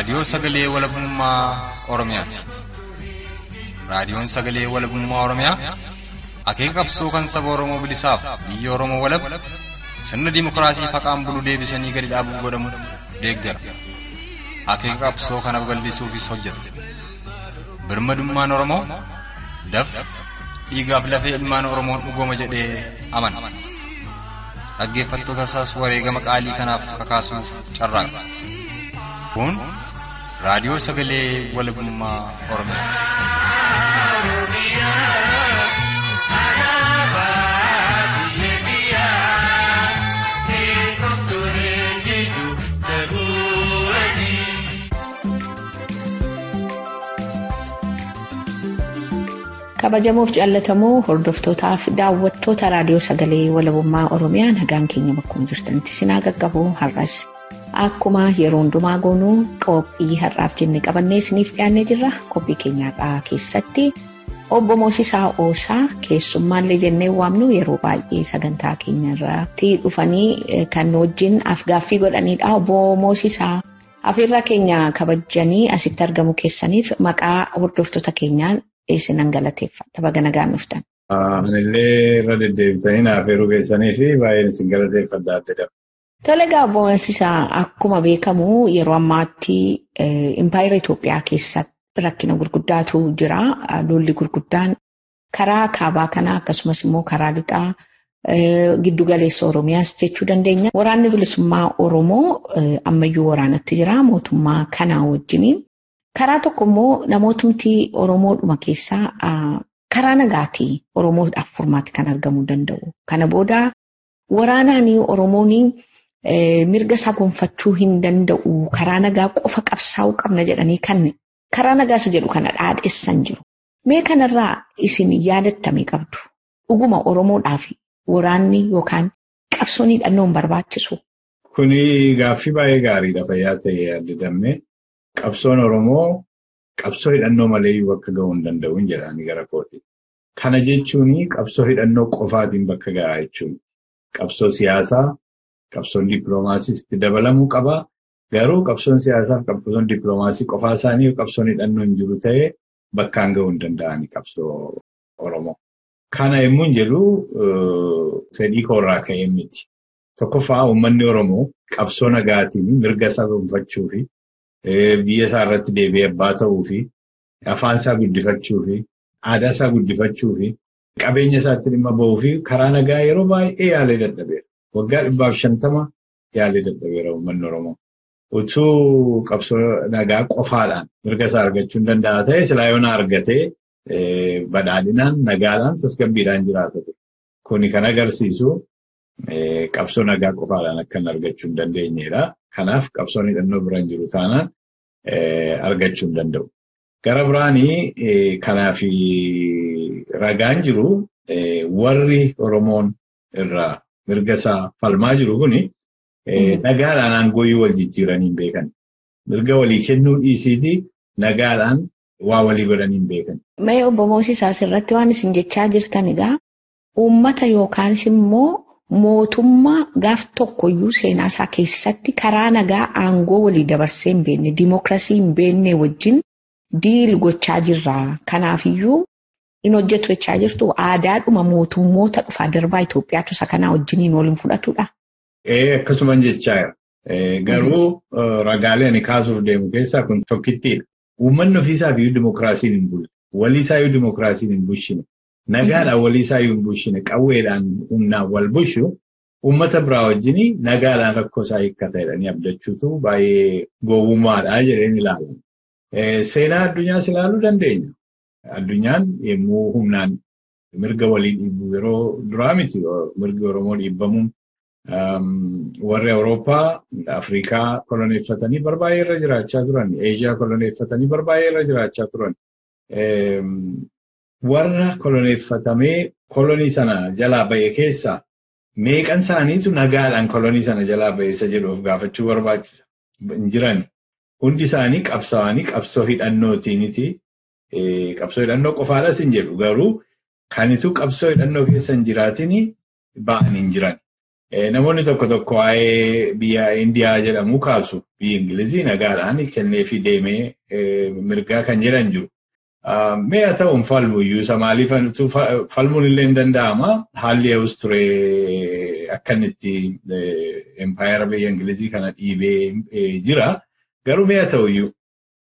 Kun raadiyoo sagalee walabummaa Oromiyaati. Raadiyoon sagalee walabummaa Oromiyaa akeeka qabsoo kan saba Oromoo bilisaaf biyya Oromoo walab sirna dimokiraasii faqaan bulu deebisanii gadi dhaabuuf godhamu deeggara. Akeeka qabsoo kana babal'isuufis hojjeta. Birmadummaan Oromoo dafqa dhiigaaf lafee ilmaan Oromoon dhugooma jedhee amana. Dhaggeeffattoota isaas wareegama qaalii kanaaf kakaasuuf carraaqa. Kun raadiyoo sagalee walabummaa Oromiyaati. kabajamuuf jaallatamoo hordoftootaaf daawwattoota raadiyoo sagalee walabummaa oromiyaa nagaan keenya bakkuma jirtanitti sinaa gaggabuu har'as akkuma yeroo hundumaa goonuu qophii har'aaf jenne qabannee isiniif dhiyaannee jirra qophii keenya har'aa keessatti obbo Moosisaa Oosaa keessummaallee jennee waamnu yeroo baay'ee sagantaa keenya irratti dhufanii kan wajjin afgaaffii godhanidha obbo Moosisaa. Afeerraa keenya kabajanii asitti argamu keessaniif maqaa hordoftoota keenyaan isinan galateeffadha baga nagaan dhuftan. Anillee irra deddeebisanii naaf afeeruu keessanii fi baay'een isin galateeffadha adda Tole Obbo Moosisaa akkuma beekamu yeroo ammaatti impaayera Itoophiyaa keessatti rakkina gurguddaatu jira. Lolli gurguddaan karaa kaabaa kanaa akkasumas immoo karaa lixaa giddu galeessa Oromiyaas jechuu dandeenya. Waraanni bilisummaa Oromoo ammayyuu waraanatti jira mootummaa kanaa wajjiniin. Karaa tokko immoo namootumti Oromoodhuma keessaa karaa nagaatii Oromoodhaaf furmaatti kan argamuu danda'u. Kana booda waraanaan Oromoon mirga isaa gonfachuu hin danda'u. Karaa nagaa qofa qabsaa'uu qabna jedhanii kan karaa nagaas jedhu kana dhaadheessan jiru. Mee kanarraa isin yaadattame qabdu. Dhuguma Oromoodhaaf waraanni yookaan qabsoon hidhannoon barbaachisu. Kuni gaaffii baay'ee gaariidha fayyaa ta'ee yaadatamme. Qabsoon Oromoo qabsoo hidhannoo malee bakka gahuu hin danda'u jedhanii gara kooti. Kana jechuun qabsoo hidhannoo qofaatiin bakka gahaa jechuudha. Qabsoo siyaasaa, qabsoon dippiloomaasiis itti dabalamuu qaba. Garuu qabsoon siyaasaa fi qabsoon dippiloomaasii qofaa isaanii qabsoon hidhannoo hin jiru ta'ee bakkaan gahuu hin danda'ani qabsoo Oromoo. Kana yommuu jedhu fedhii koorraa ka'ee miti. Tokkoffaa uummanni Oromoo qabsoo nagaatiin mirga isaa gonfachuu fi biyya isaa irratti deebi'ee abbaa ta'uu fi afaan isaa guddifachuu fi aadaa isaa guddifachuu fi qabeenya isaatti dhimma ba'uu fi karaa nagaa yeroo baay'ee yaalee dadhabeera. Waggaa dhibbaaf shantama yaalee dadhabeera uummanni Oromoo. Utuu qabsoo nagaa qofaadhaan mirga isaa argachuu hin danda'a ta'e silaa yoona argatee badhaadhinaan nagaadhaan tasgabbiidhaan jiraata ture. Kuni kan agarsiisu qabsoo nagaa qofaadhaan akka hin argachuu hin dandeenyedha. Kanaaf qabsoon hidhannoo biraan jiru taanaan argachuu hin danda'u. Gara biraanii kanaaf ragaan jiru warri Oromoon irraa mirga isaa falmaa jiru kuni nagaadhaan aangooyyuu wal jijjiiranii beekan. Mirga walii kennuu dhiisiiti nagaadhaan waa walii godhanii beekan. Mee obbo Moosisaa asirratti waan isin jechaa jirtan egaa uummata yookaanis immoo mootummaa gaaf tokkoyyuu seenaa isaa keessatti karaa nagaa aangoo walii dabarsee hin beekne dimookiraasii hin beekne wajjin diil gochaa jirra. Kanaafiyyuu in hojjetu jechaa jirtu aadaadhuma mootummoota dhufaa darbaa Itoophiyaatu isa kanaa wajjiniin waliin fudhatudha. Ee akkasuman jechaa garuu ragaalee ani kaasuuf deemu keessaa kun tokkittiidha. Uummanni ofiisaaf iyyuu dimookiraasiin hin bulle. Waliisaa iyyuu dimookiraasiin hin bulchine. Nagaadhaan waliisaa iyyuu hin bulchine. Qawweedhaan humnaan wal bulchu uummata biraa wajjin nagaadhaan rakkoo isaa hiikkata jedhanii abdachuutu baay'ee gowwummaadha jedheen ilaalan. Seenaa addunyaas ilaaluu dandeenya. Addunyaan yommuu humnaan mirga walii dhiibu yeroo duraa miti mirgi Oromoo dhiibbamuun warri Awurooppaa Afrikaa koloneeffatanii barbaay'ee irra jiraachaa turan. Eeshiyaa koloneeffatanii barbaay'ee irra jiraachaa turan. Warra koloneeffatamee kolonii sana jalaa ba'e keessaa meeqan isaaniitu nagaadhaan kolonii sana jalaa ba'e isa jedhu of gaafachuu barbaachisa. Hin jiran. Hundi isaanii qabsaa'anii qabsoo hidhannootiiniti. Qabsoo hidhannoo qofaadhas hin jedhu garuu kanitu qabsoo hidhannoo keessa hin jiraatin ba'an hin jiran. Namoonni tokko tokko waa'ee biyya Indiyaa jedhamu kaasu biyya Ingilizii nagaadhaan kenneefi deemee mirgaa kan jedhan jiru. Mee haa ta'uun falmu iyyuu isa maaliif falmuun illee hin danda'ama. Haalli eewus ture akka inni itti empaayeera biyya Ingilizii kana dhiibee jira. Garuu mee haa ta'u iyyuu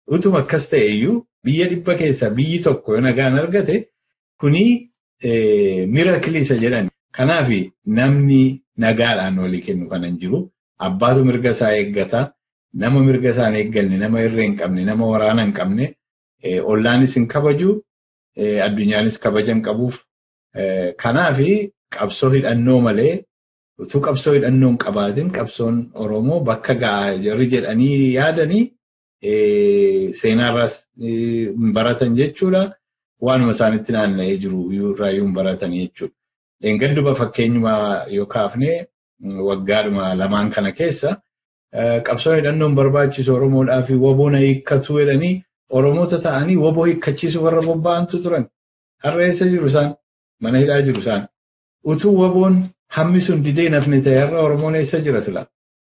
utuma akkas ta'e iyyuu biyya dhibba keessa biyyi tokko yoo nagaan argate kuni miirakilii isa jedhan. Kanaaf namni nagaadhaan walii kennu kan hin jiru. Abbaatu mirga isaa eeggata. Nama mirga isaa hin eegganne, nama irree hin qabne, nama waraana hin qabne. Ollaanis hin kabaju, addunyaanis kabaja hin qabuuf. Kanaaf qabsoo hidhannoo malee utuu qabsoo hidhannoo hin qabaatin qabsoon Oromoo bakka ga'a jarri jedhanii yaadanii seenaarraas hin baratan jechuudha. Waanuma isaanitti naanna'ee jiru irraayyuu hin baratan jechuudha. Dheengadduba fakkeenyuma yoo kaafne waggaadhuma lamaan kana keessa qabsoo hidhannoon barbaachisu Oromoodhaa fi woboo na hiikkatu jedhanii Oromoota ta'anii woboo hiikkachiisu warra bobba'antu turan. Har'a eessa jiru isaan? Mana hidhaa jiru isaan. Utuu woboon hammi sun didee nafni ta'e har'a Oromoon eessa jira sila?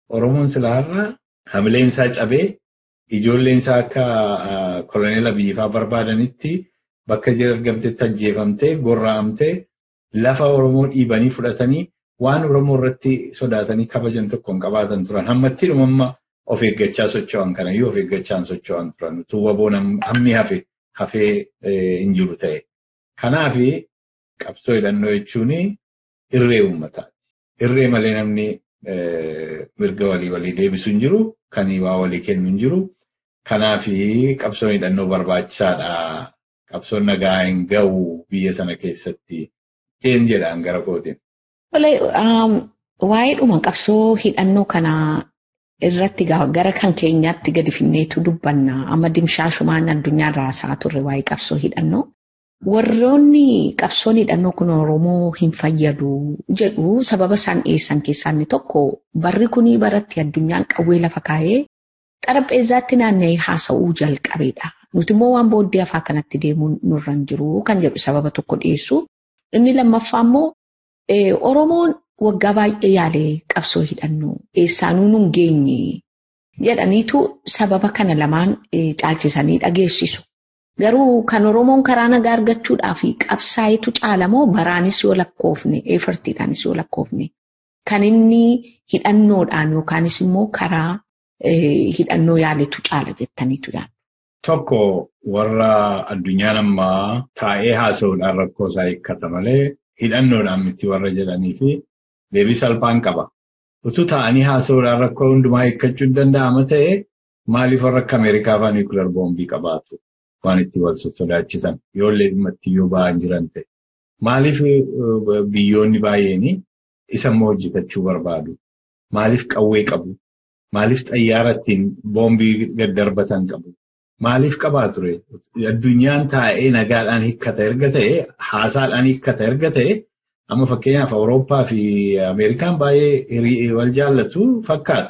Oromoon sila har'a hamileen isaa cabee ijoolleen isaa akka koloneela biyyifaa barbaadanitti bakka argamtetti ajjeefamtee gorra'amtee lafa Oromoo dhiibanii fudhatanii waan Oromoo irratti sodaatanii kabajan tokko hin qabaatan turan. Hammatti dhumamma of eeggachaa socho'an kanayyuu of eeggachaan socho'an turan. Utuu woboon hammi hafe hafee hin jiru ta'e. Kanaaf qabsoo hidhannoo jechuun irree uummataati. Irree malee namni mirga walii walii deebisu hin jiru. Kan waa walii kennu hin jiru. Kanaaf qabsoon hidhannoo barbaachisaadha. Qabsoon nagaa hin ga'u biyya sana keessatti. Jeen jedhaan gara kootiin. Waa'ee dhuma qabsoo hidhannoo kanaa irratti gara kan keenyaatti gadi finneetu dubbanna. Amma dimshaashumaan addunyaa raasaa turre waa'ee qabsoo hidhannoo. Warroonni qabsoon hidhannoo kun Oromoo hin fayyadu jedhu sababa isaan dhiyeessan keessaa inni tokko barri kuni baratti addunyaan qawwee lafa kaa'ee xarapheezzaatti naanna'ee haasa'uu jalqabeedha. Nuti immoo waan booddee afaa kanatti deemuun nurra hin jiru kan jedhu sababa tokko dhiyeessu. Inni lammaffaa immoo Oromoon waggaa baay'ee yaalee qabsoo hidhannoo eessaanuu nun geenye jedhaniitu sababa kana lamaan caalchisanii dhageessisu. Garuu kan Oromoon karaa nagaa argachuudhaaf qabsaa'itu caalamoo baraanis yoo lakkoofne eefartiidhaanis yoo lakkoofne kan inni hidhannoodhaan yookaanis immoo karaa hidhannoo yaaletu caala jettaniitu yaadu. Tokko warra addunyaan ammaa taa'ee haasa'uudhaan rakkoo isaa hiikkata malee hidhannoodhaan miti warra jedhanii fi deebii salphaan qaba. Utuu taa'anii haasa'uudhaan rakkoo hundumaa hiikkachuu danda'ama ta'e maaliif warra akka Ameerikaa fa'aa niikular boombii qabaatu? waan itti wal sodaachisan yoollee dhimma itti yoo ba'an jiran ta'e. Maaliif biyyoonni baay'een isa immoo hojjetachuu barbaadu? Maaliif qawwee qabu? Maaliif xayyaara ittiin boombii daddarbatan qabu? Maaliif qabaa ture? Addunyaan taa'ee nagaadhaan hiikkata erga ta'e, haasaadhaan hiikkata erga ta'e, amma fakkeenyaaf Awurooppaa fi Ameerikaan baay'ee wal jaallatu fakkaata.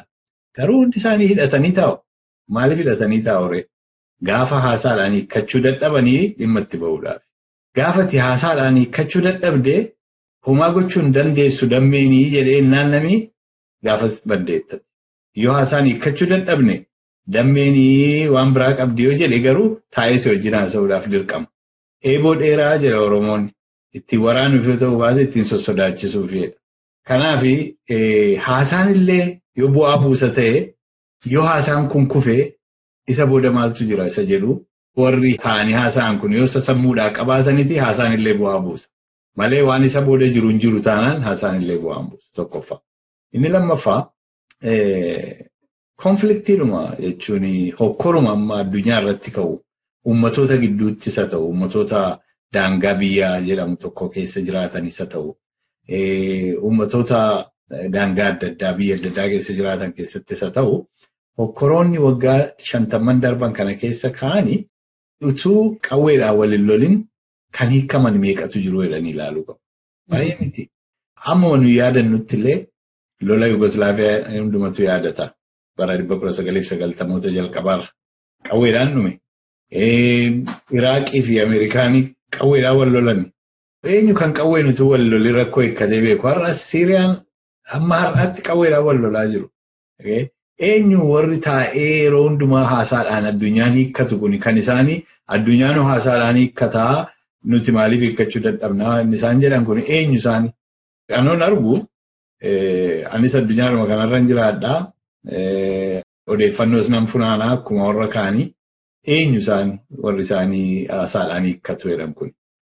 Garuu hundi isaanii hidhatanii taa'u. Maaliif hidhatanii taa'u? Gaafa haasaadhaan hiikkachuu dadhabanii dhimma itti bahuudhaaf. Gaafa ati haasaadhaan hiikkachuu dadhabdee homaa gochuu hin dandeessu dammeenii jedhee naannamii gaafas baddeettati. Yoo haasaan hiikkachuu dadhabne dammeenii waan biraa qabdi yoo jedhe garuu taa'ee si wajjin haasa'uudhaaf dirqama. Eeboo dheeraa jedha Oromoon ittiin waraanuuf yoo ta'u baate ittiin sossodaachisuufidha. Kanaaf haasaan illee yoo bu'aa buusa ta'e yoo haasaan kun kufee isa booda maaltu jira isa jedhu warri taa'anii haasa'an kun yoo isa sammuudhaa qabaataniti haasaan illee bu'aa buusa. Malee waan isa booda jiru hin jiru taanaan haasaan illee bu'aa buusa tokkoffaa. Inni lammaffaa konfliktiidhuma jechuun hokkoruma amma addunyaa irratti ka'u uummatoota gidduutti isa ta'u uummatoota daangaa biyyaa jedhamu tokko keessa jiraatan isa ta'u uummatoota daangaa adda addaa biyya adda addaa keessa jiraatan keessatti isa ta'u. Hokkoroonni waggaa shantamman darban kana keessa ka'anii utuu qawweedhaan waliin lolin kan hiikaman meeqatu jiru jedhanii ilaaluu qabu. Baay'ee miti. Amma nu yaadannutti illee lola Yugoslaaviyaa hundumatu yaadata. Bara dhibba kudha sagaliif sagaltamoota jalqabaarra. Qawweedhaan dhume. Iraaqii fi Ameerikaanii qawweedhaan wal lolan. Eenyu kan qawween utuu wal lolin rakkoo hiikkatee beeku. Har'a Siiriyaan Amma har'aatti qawweedhaan wal lolaa jiru. Eenyu warri taa'ee yeroo hundumaa haasaadhaan addunyaan hiikkatu kun kan isaanii addunyaan haasaadhaan hiikkataa nuti maaliif hiikkachuu dadhabnaa inni isaan jedhan kun eenyu isaanii. Kanoon argu anis addunyaadhuma kanarra jiraadhaa. Odeeffannoos nan funaanaa akkuma warra kaanii eenyu isaanii warri isaanii haasaadhaan hiikkatu jedhan kun.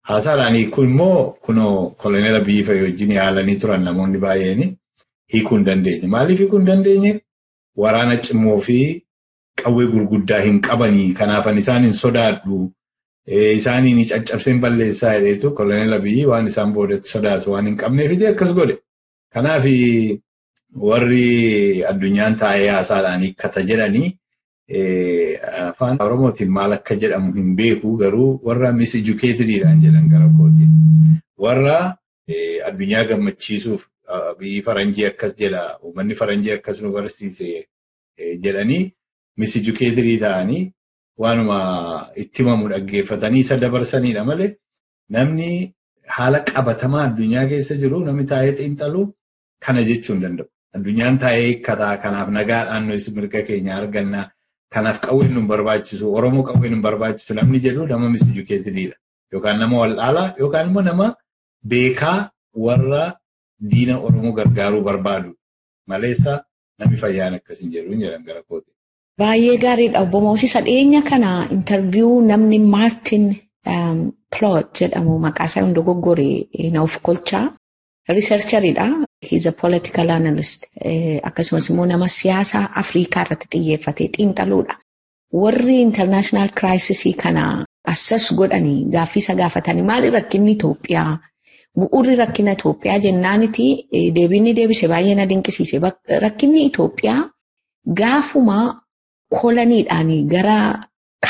Haasaadhaan hiikuu immoo kunoo kolonela biyyi wajjin yaalanii turan namoonni baay'een hiikuu hin dandeenye. Maaliif hiikuu hin dandeenye? Waraana cimoo fi qawwee gurguddaa hin qabanii kanaafan isaan hin sodaadhu. Isaaniin caccabseen balleessaa jedheetu kolonela biyyi waan isaan boodatti sodaatu waan hin qabneefiti akkas godhe. Kanaaf warri addunyaan taa'ee haasaadhaan hiikkata jedhanii afaan Oromootiin maal akka jedhamu hin beeku garuu warra misedukeetediidhaan jedhan gara kootiin. Warra addunyaa gammachiisuuf biyyi faranjii akkas jedha uummanni faranjii akkas nu barsiise jedhanii misedukeetedii ta'anii waanuma itti himamu dhaggeeffatanii isa dabarsanidha malee namni haala qabatamaa addunyaa keessa jiru namni taa'ee xiinxalu kana jechuu hin danda'u. Addunyaan taa'ee hiikkataa kanaaf nagaadhaan nuyi mirga keenya argannaa kanaaf qawween nu barbaachisu Oromoo qawween nu barbaachisu namni jedhu nama misedukeetediidha. Yookaan nama wal'aalaa yookaan immoo nama beekaa warra diina Oromoo gargaaruu barbaadu maleessa namni fayyaan akkas hin jedhu jedhan gara kooti. Baay'ee gaariidha obbo Moosisa dhiyeenya kana intarviyuu namni Maartin Plot jedhamu maqaa isaa hin dogoggore na of kolchaa riisarchariidha. He's a political analyst akkasumas immoo nama siyaasa Afrikaa irratti xiyyeeffatee xiinxaluudha. Warri international crisis kana assas godhanii gaaffii isa gaafatanii maali rakkinni Itoophiyaa bu'uurri rakkina Itoophiyaa jennaaniti deebiinni deebise baay'ee na dinqisiise. Rakkinni Itoophiyaa gaafuma kolaniidhaan gara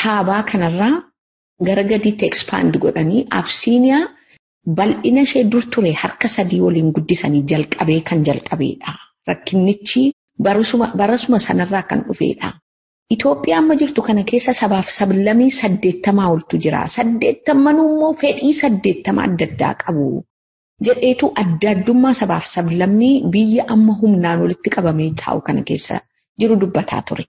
kaabaa kanarraa gara gadiitti expand godhanii Absiiniyaa bal'ina ishee dur ture harka sadii waliin guddisanii jalqabee kan jalqabeedha. Rakkinnichi barasuma sanarraa kan dhufeedha. Itoophiyaa amma jirtu kana keessa sabaaf sablammii saddeettamaa oltu jira. Saddeettammanuu immoo fedhii saddeettama adda addaa qabu. Jedheetu adda addummaa sabaaf sablammii biyya amma humnaan walitti qabamee taa'u kana keessa jiru dubbataa ture.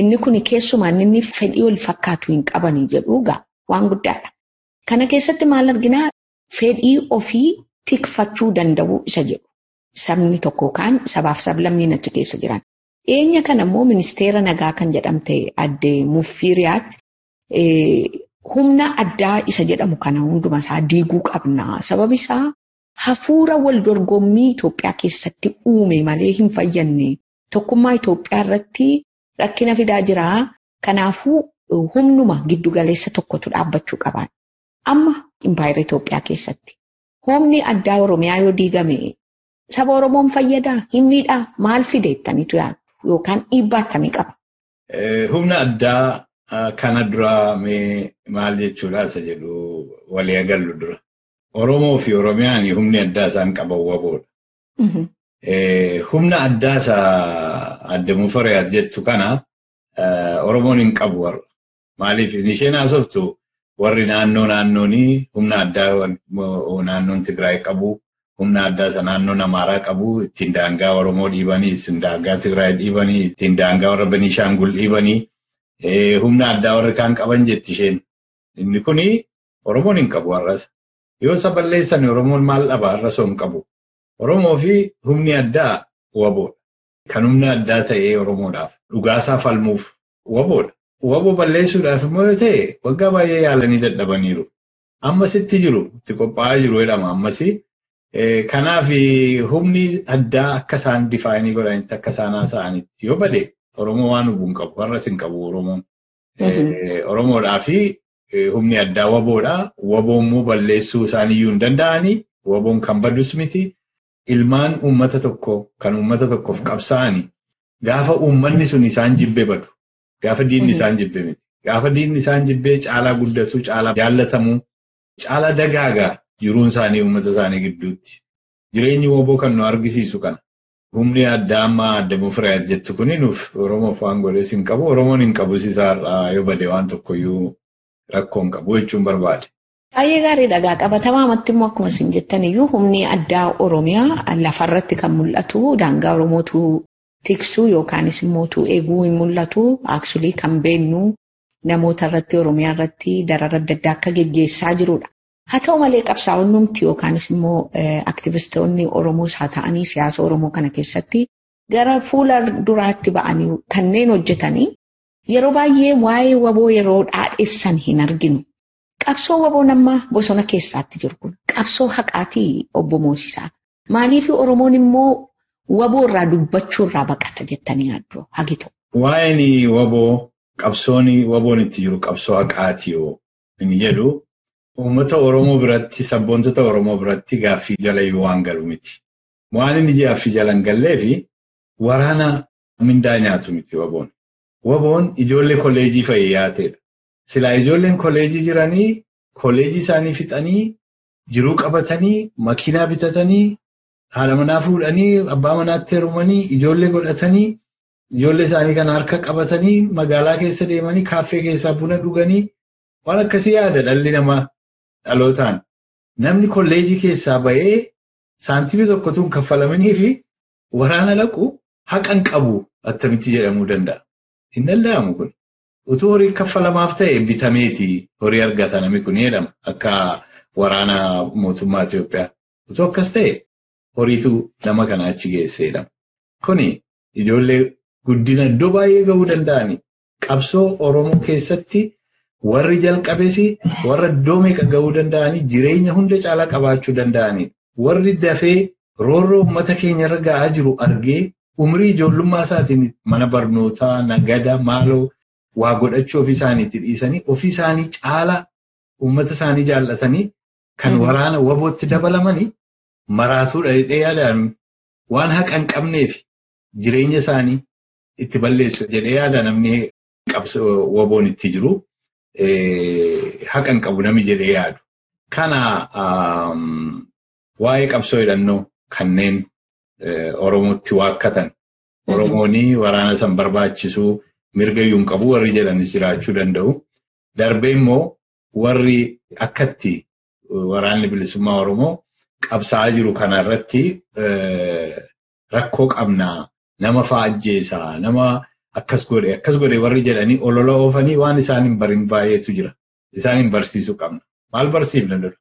Inni kun keessumaan inni fedhii wal fakkaatu hin qabanii jedhu waan guddaadha. Kana keessatti maal arginaa fedhii ofii tikfachuu danda'uu isa jedhu. Sabni tokko yookaan sabaaf sablammiin achi keessa jiran. Dhiyeenya kana immoo ministeera nagaa kan jedhamte adde Muffiiriyaat humna addaa isa jedhamu kana hunduma isaa diiguu qabna. Sababi isaa hafuura wal dorgommii Itoophiyaa keessatti uume malee hin fayyanne. Tokkummaa Itoophiyaa irratti rakkina fidaa jira. Kanaafuu humnuma giddugaleessa tokkotu dhaabbachuu qaban. Amma impaayera Itoophiyaa keessatti humni addaa Oromiyaa yoo diigame saba Oromoon fayyadaa hin miidhaa maal fideettaniitu yaadu yookaan dhiibbaa akkamii qaba? Humna addaa kana dura mee maal jechuudha isa jedhu walii agallu dura. Oromoo fi Oromiyaan humni addaa isaan qaban waboodha. Humna addaa isa adde Mufariyaat jettu kana Oromoon hin qabu warra. Maaliif isheen haasoftu warri naannoo naannoonii humna addaa naannoon Tigraay qabu, humna addaa isa naannoon Amaaraa qabu, ittiin daangaa Oromoo dhiibanii, ittiin daangaa Tigraay dhiibanii, ittiin daangaa warra Beniishaangul dhiibanii, humna addaa warri kaan qaban jetti isheen. Inni kuni Oromoon hin qabu har'as. Yoo isa balleessan Oromoon maal dhaba har'as hin qabu. Oromoo fi humni addaa waboodha. Kan humna addaa ta'ee Oromoodhaaf dhugaasaa falmuuf waboodha. Waboo balleessuudhaaf immoo yoo ta'e waggaa baay'ee yaalanii dadhabaniiru. Ammasitti jiru itti qophaa'aa jiru jedhama ammasi. Kanaaf humni addaa akka isaan difaanii godhanitti akka isaan haasa'anitti yoo bade Oromoo waan hubuu hin qabu har'as hin qabu Oromoon. Oromoodhaa fi humni addaa waboodha. Waboo immoo balleessuu isaaniiyyuu hin danda'anii. Waboon kan badus miti. Ilmaan uummata tokko kan uummata tokkoof qabsaa'anii gaafa uummanni sun isaan jibbe badu. Gaafa diinni isaan jibbe miti. Gaafa diinni isaan jibbee caalaa guddatu, caalaa jaallatamu, caalaa dagaagaa jiruun isaanii uummata isaanii gidduutti. Jireenyi woboo kan nu argisiisu kana. Humni addaa amma adda Mufiriyaat jettu kuni nuuf Oromoof waan godhees hin qabu. Oromoon hin qabu isaarraa yoo bade waan tokkoyyuu rakkoo hin qabu jechuun barbaade. Baay'ee gaarii dhagaa qabatamaa amatti immoo akkuma isin jettan iyyuu humni addaa Oromiyaa lafarratti kan mul'atu daangaa Oromootu tiksuu yookaanis immoo eeguu hin mul'atu aksulii kan beennu namoota irratti Oromiyaa irratti darara adda addaa akka geggeessaa jirudha. Haa ta'u malee qabsaa'onnumti yookaanis immoo aktivistoonni Oromoos haa ta'anii siyaasa Oromoo kana keessatti gara fuula duraatti ba'anii kanneen hojjetanii yeroo baay'ee waa'ee waboo yeroo dhaadheessan hin arginu. Qabsoo waboon amma bosona keessaatti jiru kun qabsoo haqaatii obbo Moosisaa. Maaliif Oromoon immoo waboo irraa dubbachuu irraa baqata jettanii yaaddu hagitu. Waa'een waboo qabsoon waboon itti jiru qabsoo haqaatii yoo inni jedhu uummata Oromoo biratti sabboontota Oromoo biratti gaaffii jala waan galu miti. Waan inni gaaffii jala hin gallee fi waraana mindaa nyaatu miti waboon. Waboon ijoollee kolleejii fayyaateedha. Silaa ijoolleen kolleejii jiranii kolleejii isaanii fixanii jiruu qabatanii makiinaa bitatanii haadha manaa fuudhanii abbaa manaatti heerumanii ijoollee godhatanii ijoollee isaanii kana harka qabatanii magaalaa keessa deemanii kaaffee keessaa buna dhuganii waan akkasii yaada dhalli namaa dhalootaan. Namni kolleejii keessaa ba'ee saantimii tokkotuun kaffalamanii fi waraana dhaqu haqan qabu attamitti jedhamuu danda'a. Hin danda'amu kun. Utuu horii kaffalamaaf ta'e bitameeti horii argata namni kun jedhama akka waraana mootummaa Itoophiyaa. Utuu akkas ta'e horiitu nama kana achi geesseedha. Kuni ijoollee guddina iddoo baay'ee gahuu danda'ani. Qabsoo Oromoo keessatti warri jalqabes warra iddoo meeqa gahuu danda'ani jireenya hunda caalaa qabaachuu danda'ani. Warri dafee roorroo uummata keenya irra ga'aa jiru argee umrii ijoollummaa isaatiin mana barnootaa nagada maaloo waa godhachuu ofii isaaniitti dhiisanii ofii isaanii caala uummata isaanii jaallatanii kan waraana wabootti dabalamanii maraatuudha jedhee yaadaan waan haqa hin qabneef jireenya isaanii itti balleessu jedhee yaada namni waboon itti jiru haqa hin qabu namni jedhee yaadu. Kana waa'ee qabsoo hidhannoo kanneen Oromootti waakkatan Oromoonii waraana san barbaachisuu mirga iyyuu hin qabu warri jedhanis jiraachuu danda'u. Darbee immoo warri akkatti waraanni bilisummaa Oromoo qabsaa'aa jiru kanarratti rakkoo qabnaa nama fa'a ajjeesaa nama akkas godhe akkas godhe warri jedhanii olola oofanii waan isaan hin barin baay'eetu jira. Isaan hin barsiisuu qabna. Maal barsiifna dura?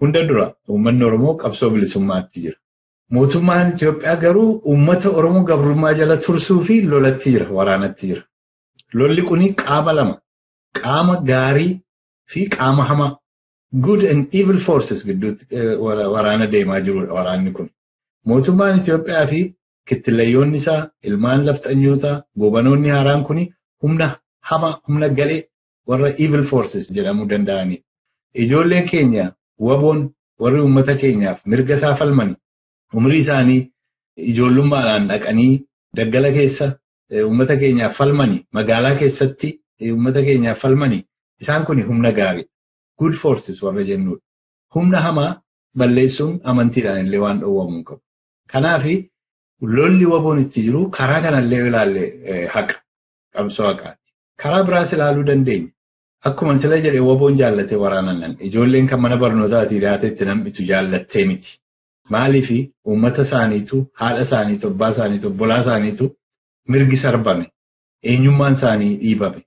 Hunda dura uummanni Oromoo qabsoo bilisummaatti jira. Mootummaan Itoophiyaa garuu uummata Oromoo gabrummaa jala tursuu fi lolatti jira, waraanatti jira. Lolli kuni qaama lama. Qaama gaarii fi qaama hamaa. Good and evil forces gidduutti waraana deemaa jirudha waraanni kun. Mootummaan Itoophiyaa fi kittilayyoonni isaa, ilmaan lafxanyootaa, gobanoonni haaraan kuni humna hamaa, humna galee warra evil forces jedhamuu danda'anidha. Ijoolleen keenya waboon warri uummata keenyaaf mirga isaa falmani. Umrii isaanii ijoollummaadhaan dhaqanii daggala keessa uummata keenyaaf falmani. Magaalaa keessatti uummata keenyaaf falmani. Isaan kun humna gaarii. Good forces warra jennudha. Humna hamaa balleessuun amantiidhaan illee waan dhoowwamuu qabu. Kanaaf lolli waboon itti jiru karaa kanallee ilaalle haqa. Qabsoo haqaati. Karaa biraas ilaaluu dandeenya. Akkuma sila jedhee waboon jaallatee waraanan ijoolleen kan mana barnootaatii dhiyaatetti namnitu jaallattee miti. Maaliif uummata isaaniitu, haadha isaaniitu, abbaa isaaniitu, obbolaa isaaniitu mirgi sarbame. Eenyummaan isaanii dhiibame.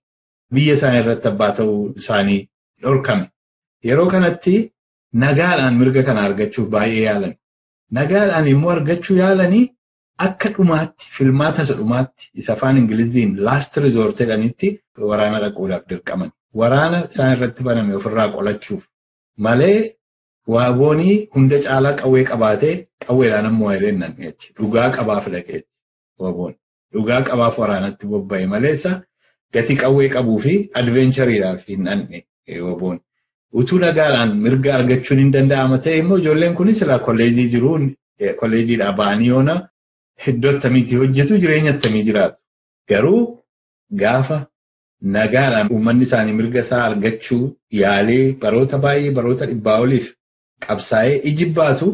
Biyya isaanii irratti abbaa ta'uu isaanii dhorkame. Yeroo kanatti nagaadhaan mirga kana argachuuf baay'ee yaalan. Nagaadhaan immoo argachuu yaalanii akka dhumaatti filmaata isa dhumaatti isa afaan Ingiliziin last resort jedhanitti waraana dhaquudhaaf dirqaman. Waraana isaan irratti baname ofirraa qolachuuf malee waaboonii hunda caalaa qawwee qabaatee qawweedhaan ammoo jechuudha. Dhugaa qabaaf dhaqee waaboon. Dhugaa qabaaf waraanatti bobba'e maleessa gatii qawwee qabuu fi advenchariidhaaf hin dhandhe waaboon. Utuu nagaadhaan mirga argachuun hin danda'ama ta'e immoo ijoolleen kunis silaa kolleejii jiruun kolleejiidhaa ba'anii yoona iddoo akkamiitti hojjetu jireenya akkamii jiraatu. Garuu gaafa nagaadhaan uummanni isaanii mirga isaa argachuu yaalee baroota baay'ee baroota dhibbaa oliif qabsaa'ee ijibbaatu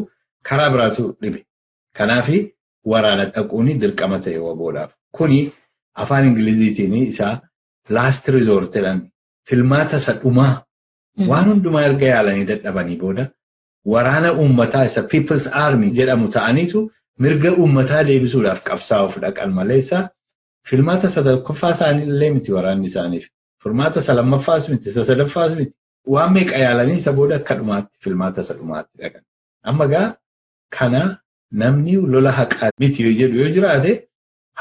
karaa biraatu dhibe. Kanaaf waraana dhaquun dirqama ta'e waboodhaaf. Kuni afaan Ingiliziitiin isaa last resort jedhan filmaata isa dhumaa Waan hundumaa erga yaalanii dadhabanii booda waraana uummataa isa People's Army jedhamu ta'aniitu mirga uummataa deebisuudhaaf qabsaa'uuf dhaqan maleessa filmaata sadaffaa isaanii illee miti waraanni isaaniif. Filmaata isa lammaffaas miti isa sadaffaas miti. Waan meeqa yaalanii isa booda akka dhumaatti filmaata isa dhumaatti dhaqan. Amma gaa kana namni lola haqaa miti yoo jedhu yoo jiraate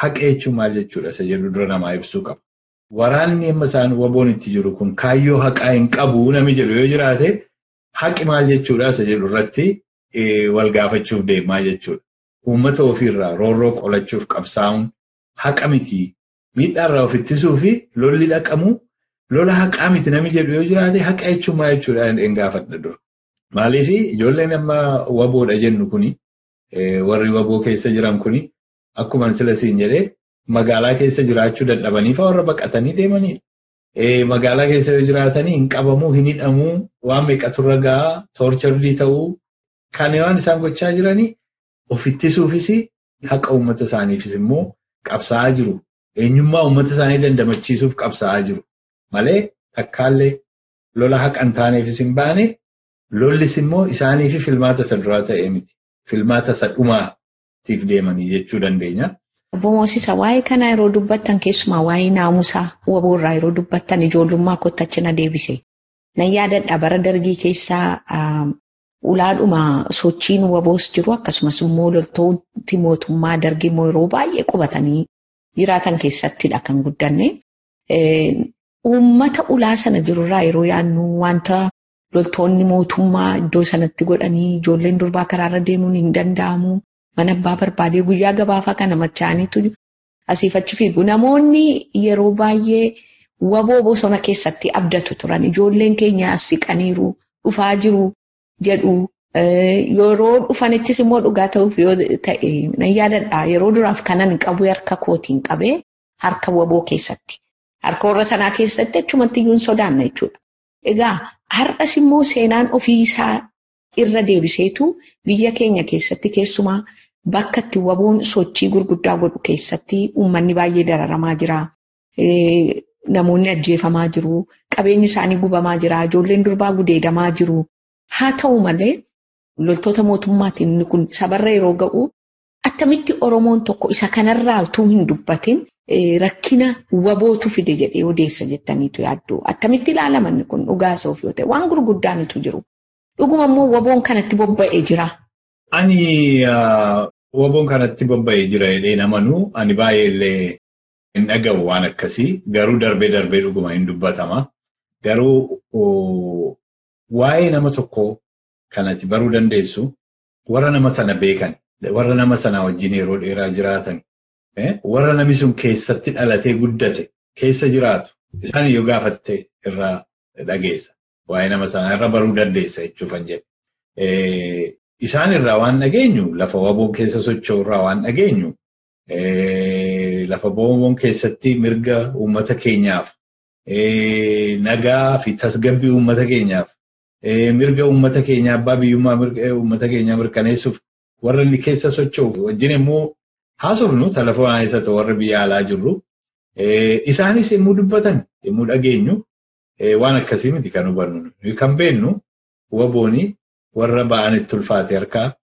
haqa jechuun maal jechuudha isa jedhu dura namaa ibsuu qaba. Waraanni amma isaan waboon itti jiru kun kaayyoo haqaa hin qabu nami jedhu yoo jiraate haqi maal jechuudha isa jedhu irratti wal gaafachuuf deemaa jechuudha. Uummata ofiirraa roorroo qolachuuf qabsaa'uun haqa miti. Miidhaarraa of ittisuu fi lolli dhaqamu lola haqaa miti nami jedhu yoo jiraate haqa jechuun maal jechuudha hin gaafadha dura. Maaliif ijoolleen amma waboodha jennu kuni warri waboo keessa jiran kuni akkuma sila siin jedhee magaalaa keessa jiraachuu dadhabanii fa'aa warra baqatanii deemanidha. Magaalaa keessa yoo jiraatanii hin qabamuu, hin hidhamuu, waan meeqaturra gahaa, toorchardii ta'uu, kan waan isaan gochaa jiranii of ittisuufis haqa uummata isaaniifis immoo qabsaa'aa jiru. Eenyummaa uummata isaanii dandamachiisuuf qabsaa'aa jiru. Malee takkaallee lola haqa hin taaneefis hin baane lollis immoo isaaniifi filmaata isa duraa ta'ee miti. Filmaata isa dhumaatiif deemanii jechuu dandeenya. Obbo Moosisa waa'ee kana yeroo dubbattan keessumaa waa'ee naamusaa waboorraa yeroo dubbattan ijoollummaa kottachi na deebise. Nan yaadadha bara dargii keessaa ulaadhuma sochiin waboos jiru akkasumas immoo loltooti mootummaa dargii immoo yeroo baay'ee qubatanii jiraatan keessattidha kan guddanne. Uummata ulaa sana jirurraa yeroo yaadnu wanta loltoonni mootummaa iddoo sanatti godhanii ijoolleen durbaa karaarra deemuun hin danda'amu. Mana abbaa barbaadee guyyaa gabaafaa kana machaaniitu asiif achi fiigu. Namoonni yeroo baay'ee waboo bosona keessatti abdatu turan. Ijoolleen keenya siqaniiru, dhufaa jiru jedhu. Yeroo dhufanittis immoo dhugaa ta'uuf yoo ta'e yaadadha. Yeroo duraaf kanan qabu harka kootiin qabee harka waboo keessatti. Harka warra sanaa keessatti achumatti iyyuu hin sodaanna jechuudha. Egaa har'as immoo seenaan ofiisaa irra deebiseetu biyya keenya keessatti keessumaa bakka itti waboon sochii gurguddaa godhu keessatti uummanni baay'ee dararamaa jira. Namoonni ajjeefamaa jiru. Qabeenyi isaanii gubamaa jira. Ijoolleen durbaa gudeedamaa jiru. Haa ta'u malee loltoota mootummaatiin kun sabarra yeroo ga'u attamitti Oromoon tokko isa kanarraa utuu hin dubbatin rakkina wabootu fide jedhee odeessa jettaniitu yaaddu. Attamitti ilaalama inni kun dhugaa isa of yoo ta'e waan gurguddaanitu jiru. Dhuguma immoo waboon kanatti bobba'ee jira. Ani waboon kanatti bobba'ee jira jedhee namanuu ani baay'ee illee hin dhaga'u waan akkasii garuu darbee darbee dhuguma hin dubbatama. Garuu waa'ee nama tokkoo kanatti baruu dandeessu warra nama sana beekan warra nama sana wajjin yeroo dheeraa jiraatan warra namni sun keessatti dhalatee guddate keessa jiraatu isaan yoo gaafatte irraa dhageessa. Waa'ee nama sanaa irra baruu dandeessa jechuufan jedhe. Isaan irraa waan dhageenyu lafa waboon keessa socho'u irraa waan dhageenyu lafa waboon keessatti mirga uummata keenyaaf nagaa fi tasgabbii uummata keenyaaf mirga uummata keenyaa abbaa biyyummaa uummata keenyaa mirkaneessuuf warra inni keessa socho'u wajjin immoo haasofnu telefoonaa keessatti warra biyya alaa jirru isaanis yommuu dubbatan yommuu dhageenyu waan akkasii miti kan hubannu. Kan beennu wabooni warra ba'anitti ulfaate harkaa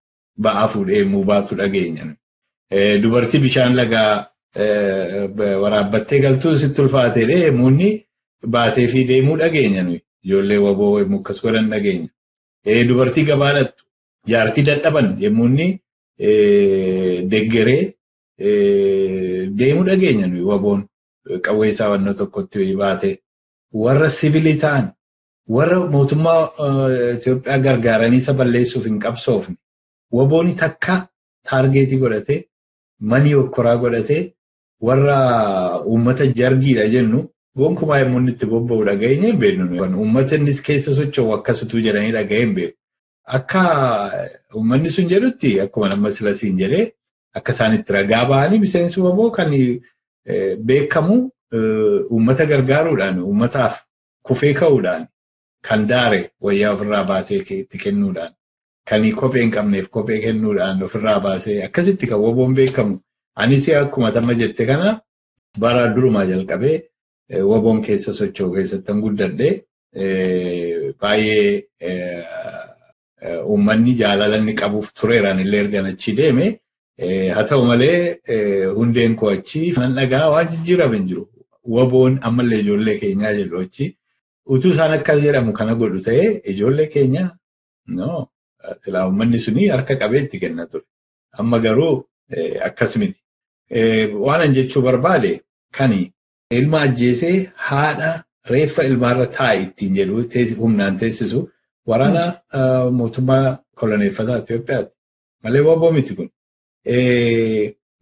ba'aa fuudhee yommuu baatu dhageenya. Dubartii bishaan lagaa waraabbattee galtuu sitti ulfaateedha yommuu inni baatee fi deemuu dhageenya nuyi. Ijoollee waboo yommuu akkas godhan dhageenya. Dubartii gabaadhattu jaartii dadhaban yommuu inni deggeree deemuu dhageenya nuyi waboon qawwee isaa wannoo tokkotti baatee. warra sivilii ta'an warra mootummaa Itoophiyaa gargaaranii isa balleessuuf hin qabsoofne wabooni takka taargeetii godhatee manii okkoraa godhatee warra uummata jargiidha jennu gonkumaa yommuu inni itti bobba'u dhaga'eenye hin beeknu. Uummata innis keessa socho'u akkasituu jedhanii dhaga'ee hin beeku. Akka uummanni sun jedhutti akkuma nama silasiin jedhee akka isaan itti ragaa ba'anii miseensi waboo kan beekamu uummata gargaaruudhaan uummataaf kufee ka'uudhaan kan daare wayyaa ofirraa baasee itti kennuudhaan kan kophee hin qabneef kophee kennuudhaan ofirraa baasee akkasitti kan waboon beekamu. Anis akkuma tamma jette kana bara durumaa jalqabee waboon keessa socho'u keessatti guddadhee baay'ee uummanni jaalala inni qabuuf tureeraan illee ergan achi deeme haa ta'u malee hundeen koo achi nan dhagaa waan jijjiirame hin jiru. Waboon ammallee ijoollee keenyaa jedhu achi utuu isaan akkas jedhamu kana godhu ta'ee ijoollee keenya no silaa uummanni suni harka qabee itti kenna ture. Amma garuu akkas miti. Waan an jechuu barbaade kani ilma ajjeesee haadha reeffa ilmaarra taa'i ittiin jedhu humnaan teessisu waraana mootummaa koloneeffataa Itoophiyaati. Malee waboo miti kun.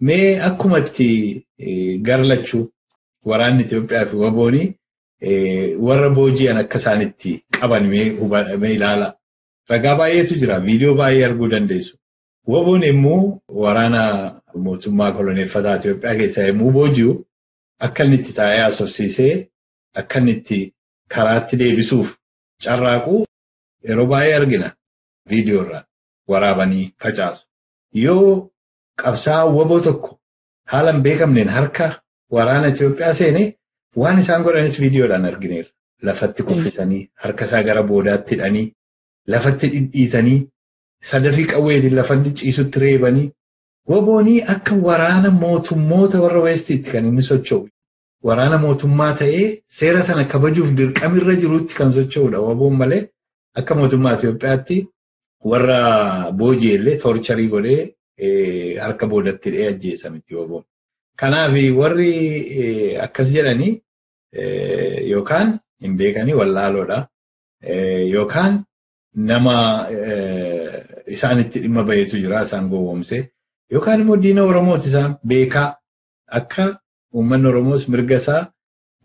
Mee akkuma itti garlachuu waraanni Itoophiyaa fi wabooni warra booji'an akka isaan itti qaban mee ilaala. Ragaa baay'eetu jira. Viidiyoo baay'ee arguu dandeessu. Waboon immoo waraana mootummaa koloneeffataa Itoophiyaa keessaa yommuu booji'u akka inni itti taa'ee haasofsiisee akka inni itti karaatti deebisuuf carraaqu yeroo baay'ee argina viidiyoo irraa waraabanii facaasu. Yoo qabsaa'aa waboo tokko haala hin beekamneen harka waraana Itoophiyaa seene waan isaan godhanis viidiyoodhaan argineerra. Lafatti kuffisanii harka isaa gara boodaatti hidhanii lafatti dhidhiitanii sadafii qawweetiin lafatti ciisutti reebanii waboonii akka waraana mootummoota warra weestiitti kan inni socho'u. Waraana mootummaa ta'ee seera sana kabajuuf dirqamirra jirutti kan socho'udha. Waboon malee akka mootummaa Itoophiyaatti warra booji'ellee toorcharii godhee harka boodatti hidhee ajjeesa miti waboon. Kanaaf warri akkas jedhanii yookaan hin beekanii wallaaloodha. Yookaan nama isaan itti dhimma baheetu jira isaan gowwoomsee. Yookaan immoo diina Oromooti isaan beekaa akka uummanni Oromoos mirga isaa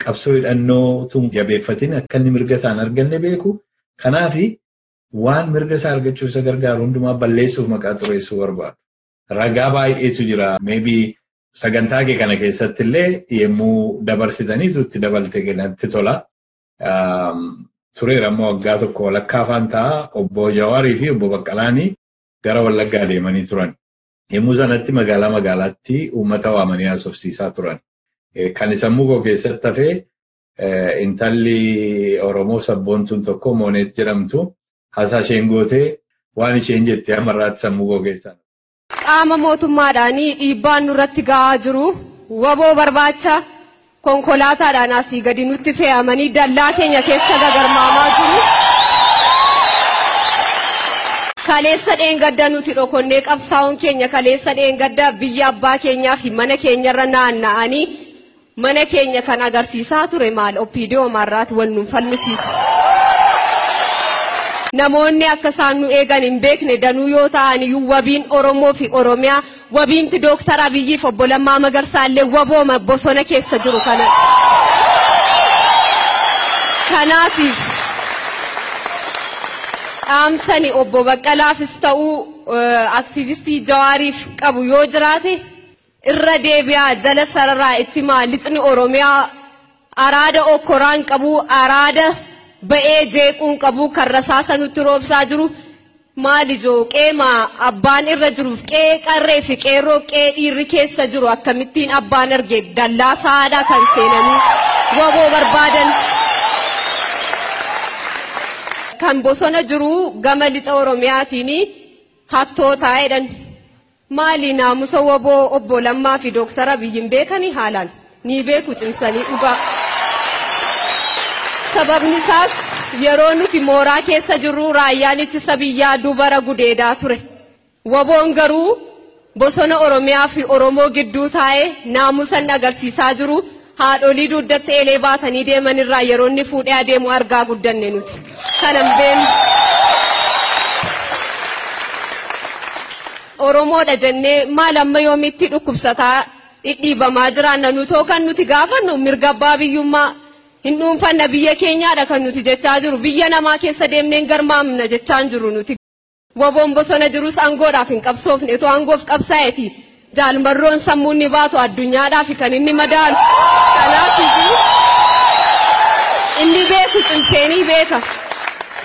qabsoo hidhannootu jabeeffatiin akka inni mirga isaan arganne beeku. Kanaaf waan mirga isaa argachuuf isa gargaaru hundumaa balleessuuf maqaa xureessuu barbaadu. Ragaa baay'eetu jira. Sagantaa kee kana keessatti illee yemmuu dabarsitaniitu itti dabalte kanatti tola. Tureera ammoo waggaa tokko walakkaa afaan ta'a obbo Jawaarii fi obbo Baqqalaanii gara Wallaggaa deemanii turan. Yemmuu sanatti magaalaa magaalaatti uummata waamanii haasofsiisaa turan. Kan sammuu koo keessatti hafee intalli Oromoo sabboontuun tokko Mooneet jedhamtu haasaa isheen gootee waan isheen jette amarraatti sammuu koo keessaa. Qaama mootummaadhaanii dhiibbaan nurratti gahaa jiru waboo barbaacha konkolaataadhaan asii gadi nutti fe'amanii dallaa keenya keessa gagarmaamaa jiru. Kaleessa dheengadda nuti dhokonnee qabsaa'uun keenya kaleessa dheengadda biyya abbaa keenyaa fi mana keenyarra naanna'anii mana keenya kan agarsiisaa ture maal oppiidiyoo marraati wal nuun falmisiisu. Namoonni akka isaan nu eegan hin beekne danuu yoo ta'an iyyuu wabiin Oromoo fi Oromiyaa wabiinti Dooktar Abiyyi fi obbo Lammaa Magarsaallee wabooma bosona keessa jiru kana. Kanaatiif dhaamsani obbo Baqqalaafis ta'uu aktivistii Jawaariif qabu yoo jiraate irra deebi'aa jala sararaa itti lixni Oromiyaa araada okkoraan qabu araada. Ba'ee jeequun qabu kan rasaasa nutti roobsaa jiru maali joo qeemaa abbaan irra jiruuf qee qarree fi qeerroo qee dhiirri keessa jiru akkamittiin abbaan arge dallaa saadhaa kan seenanii waboo barbaadan. Kan bosona jiru gama lixa Oromiyaatiin hattootaa jedhan maali naamusa waboo obbo Lammaa fi Dooktara Abiyyiin beekanii haalaan ni beeku cimsanii dhugaa. Sababni isaas yeroo nuti mooraa keessa jirru raayyaan ittisa biyyaa dubara gudeedaa ture. Waboon garuu bosona Oromiyaa fi Oromoo gidduu taa'ee naamusan agarsiisaa jiru haadholii dugdatti eelee baatanii deeman irraa yeroo inni fuudhee adeemu argaa guddanne nuti. Kanan beenu. Oromoodha jennee maal amma yoomitti dhukkubsataa dhidhiibamaa jiraanna nutoo kan nuti gaafannu mirga abbaa biyyummaa hin dhuunfanna biyya keenyaadha kan nuti jechaa jiru biyya namaa keessa deemneen garmaamna jechaan jiru nuti. Waboon bosona jirus aangoodhaaf hin qabsoofne otoo aangoof qabsaa'eeti jaalmarroon sammuun ni baatu addunyaadhaaf kan inni madaalu. Kanaaf inni beeku cimseenii beeka.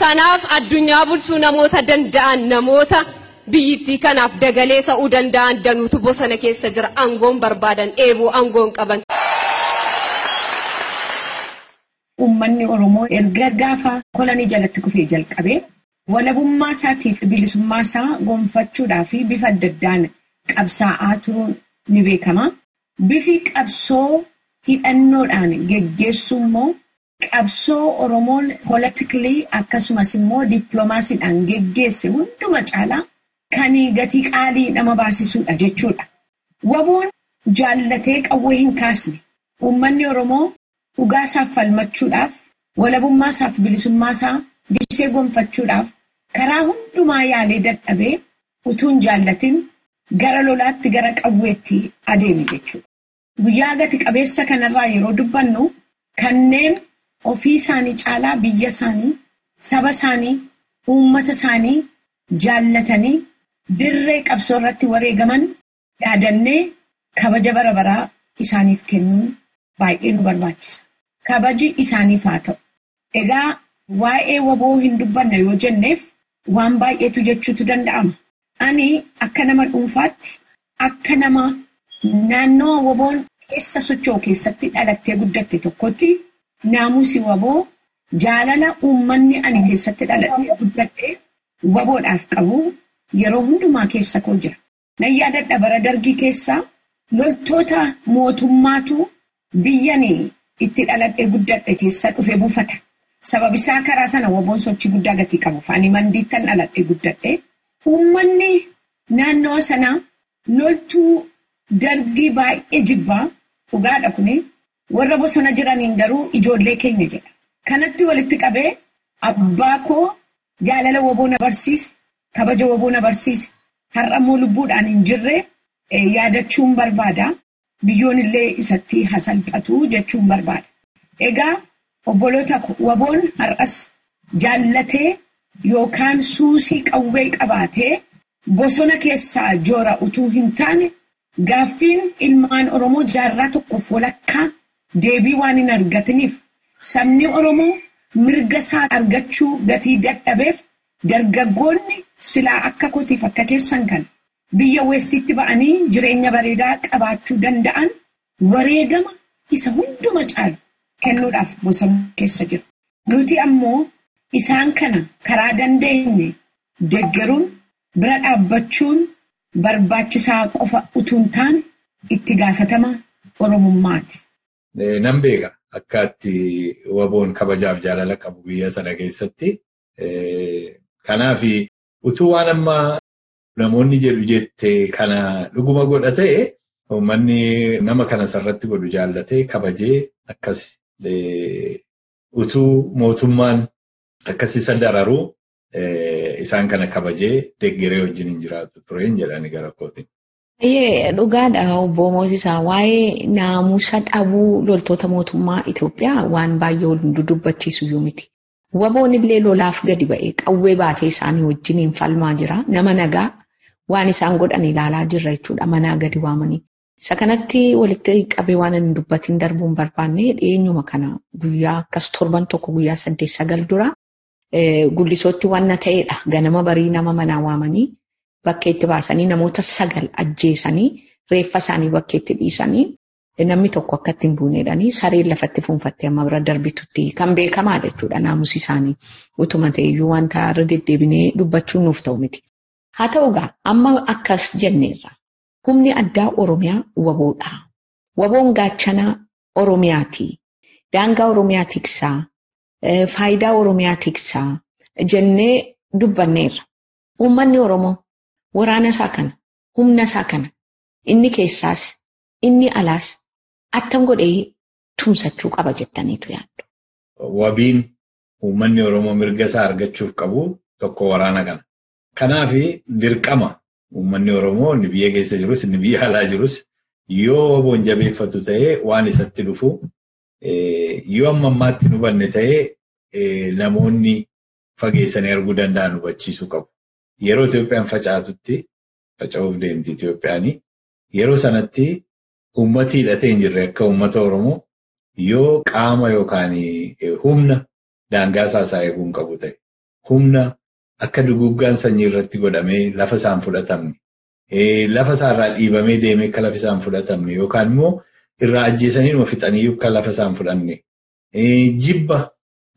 Sanaaf addunyaa bulchuu namoota danda'an namoota biyyittii kanaaf dagalee ta'uu danda'an danuutu bosona keessa jira aangoon barbaadan eeboo aangoon qaban. Uummanni Oromoo erga gaafa kolanii jalatti kufee jalqabee walabummaa isaatiif bilisummaa isaa gonfachuudhaa fi bifa adda addaan qabsaa'aa turuun ni beekama. Bifi qabsoo hidhannoodhaan geggeessuu immoo qabsoo Oromoon politikilii akkasumas immoo dippiloomaasiidhaan geggeesse hunduma caalaa kan gatii qaalii nama baasisuudha jechuudha. Waboon jaallatee qawwee hin kaasne uummanni Oromoo dhugaasaaf falmachuudhaaf walabummaasaaf bilisummaasaa disee gonfachuudhaaf karaa hundumaa yaalee dadhabee utuu hin jaallatin gara lolaatti gara qawweetti adeeme jechuudha. Guyyaa gati qabeessa kanarraa yeroo dubbannu kanneen ofii isaanii caalaa biyya isaanii, saba isaanii, uummata isaanii jaallatanii dirree qabsoo irratti wareegaman yaadannee kabaja bara baraa isaaniif kennuun baay'ee nu barbaachisa. Kabaji isaaniif haa ta'u. Egaa waa'ee waboo hin dubbanna yoo jenneef waan baay'eetu jechuutu danda'ama. Ani akka nama dhuunfaatti akka nama naannoo waboon keessa socho'u keessatti dhalattee guddatte tokkotti naamusi waboo jaalala uummanni ani keessatti dhaladhee guddadhee waboodhaaf qabu yeroo hundumaa keessa koo jira. Nan yaadadha bara dargii keessaa loltoota mootummaatu biyyanii itti dhaladhee guddadhe keessa dhufe buufata. Sababisaa karaa sana waboon sochii guddaa gatii qabu. Ani mandiittan dhaladhee guddadhe. Uummanni naannoo sanaa loltuu dargii baay'ee jibbaa dhugaadha kuni warra bosona jiraniin garuu ijoollee keenya jedha. Kanatti walitti qabee abbaa koo jaalala waboo na barsiise, kabaja waboo na barsiise. Har'ammoo lubbuudhaan hin jirre yaadachuun barbaada. Biyyoon illee isatti hasalphatu jechuun barbaada. Egaa obboloota waboon har'as jaallatee yookaan suusii qawwee qabaatee bosona keessaa joora utuu hin taane gaaffiin ilmaan Oromoo jaarraa tokkoof walakkaa deebii waan hin argatiniif sabni Oromoo mirga isaa argachuu gatii dadhabeef dargaggoonni silaa akka kootiif akka keessan kan biyya weestitti ba'anii jireenya bareedaa qabaachuu danda'an wareegama isa hunduma caalu kennuudhaaf bosona keessa jiru. Nuti ammoo isaan kana karaa dandeenye deggeruun bira dhaabbachuun barbaachisaa qofa utuu hin taane itti gaafatama Oromummaati. Nan beeka akka itti waboon kabajaaf jaalala qabu biyya sana keessatti. Kanaaf utuu waan amma namoonni jedhu jette kana dhuguma godha ta'e uummanni nama kana sarratti godhu jaallatee kabajee akkas utuu mootummaan akkasiisa dararuu isaan kana kabajee deeggaree wajjin hin jiraatu ture jedhani gara kootiin. Baay'ee dhugaadha obbo Moosisaa waa'ee naamusa dhabuu loltoota mootummaa Itoophiyaa waan baay'ee ol dudubbachiisu iyyuu miti. Waboon illee lolaaf gadi ba'ee qawwee baatee isaanii wajjiniin falmaa jira. Nama nagaa waan isaan godhan ilaalaa jirra jechuudha. Manaa gadi waamanii. Isa kanatti walitti qabee waan hin dubbatiin darbuun barbaanne dhiyeenyuma kana guyyaa akkas torban tokko guyyaa saddeet sagal dura gullisootti wanna ta'edha. Ganama barii nama manaa waamanii bakkeetti baasanii namoota sagal ajjeesanii reeffa isaanii bakkeetti dhiisanii namni tokko akka ittiin buuneedhanii sareen lafatti fuunfattee amma bira darbitutti kan beekamaadha jechuudha naamusi isaanii utuma ta'eyyuu wanta irra deddeebinee dubbachuun nuuf ta'u miti. Haa ta'u egaa amma akkas jenneerra humni addaa Oromiyaa waboodha. Waboon gaachana Oromiyaati. Daangaa Oromiyaa tiksaa, faayidaa Oromiyaa tiksaa jennee dubbanneerra. Uummanni Oromoo waraana isaa kana, humna isaa kana, inni keessaas, inni alaas attam godhee tumsachuu qaba jettaniitu yaaddu. Wabiin uummanni Oromoo mirga isaa argachuuf qabu tokko waraana kana. Kanaaf dirqama uummanni Oromoo inni biyya keessa jirus inni biyya alaa jirus. Yoo waboon jabeeffatu ta'ee waan isatti dhufu yoo amma ammaatti hin hubanne ta'ee namoonni fageessanii arguu danda'an hubachiisuu qabu. Yeroo Itoophiyaan facaatutti faca'uuf deemti Itoophiyaanii yeroo sanatti uummati hidhatee hin jirre akka uummata Oromoo. Yoo qaama yookaan humna daangaa isaa eeguu qabu ta'e humna akka duguggaan sanyii irratti godhamee lafa isaan fudhatamne lafa isaarraa dhiibamee deemee akka lafa isaan fudhatamne yookaan immoo irraa ajjeesanii numa fixanii akka lafa isaan fudhanne jibba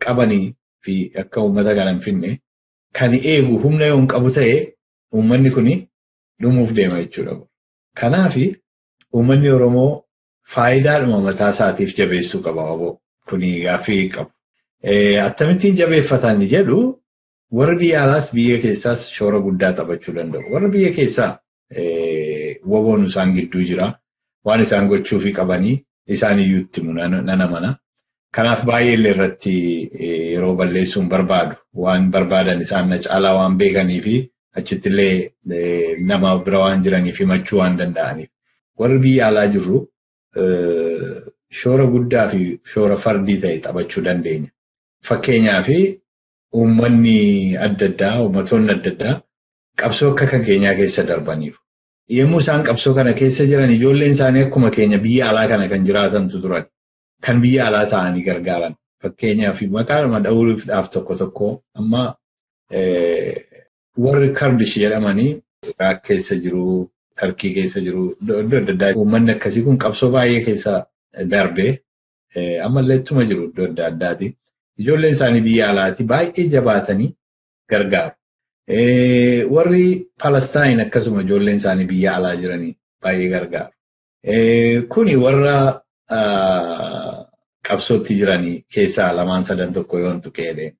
qabanii fi akka uummata kana hin finne kan eegu humna yoo hin qabu ta'e uummanni kun dhumuuf deema jechuudha. Kanaaf uummanni Oromoo faayidaadhuma mataa isaatiif jabeessuu qaba. Kuni gaaffii qabu. Akkamittiin jabeeffatan jedhu warri biyya alaas biyya keessaas shoora guddaa taphachuu danda'u. Warri biyya keessaa woboon isaan gidduu jira. Waan isaan gochuufii qabanii isaan iyyuu itti nana mana. Kanaaf baay'ee illee irratti yeroo balleessuun barbaadu. Waan barbaadan isaan caalaa waan beekanii fi achitti illee nama bira waan jiraniif himachuu waan danda'aniif. Warri biyya alaa jirru shoora guddaa fi shoora fardii ta'e taphachuu dandeenya. Fakkeenyaaf uummanni adda addaa, uummattoonni adda addaa qabsoo akka keenyaa keessa darbaniiru. Yommuu isaan qabsoo kana keessa jiran ijoolleen isaanii akkuma keenya biyya alaa kana kan jiraatantu turan. Kan biyya alaa ta'anii gargaaran. Fakkeenyaaf maqaadhuma dha'uudhaaf tokko tokko amma warri kardish jedhamanii Iraaq keessa jiru, Tarkii keessa jiru, iddoo adda addaa uummanni akkasii kun qabsoo baay'ee keessa darbee ammallee ittuma jiru iddoo adda addaati. Ijoolleen isaanii biyya alaati baay'ee jabaatanii gargaaru. Warri Palestaayin akkasuma ijoolleen isaanii biyya alaa jiranii baay'ee gargaaru. Kuni warra qabsootti jiranii keessaa lamaan sadan tokko yoo tuqeedhe.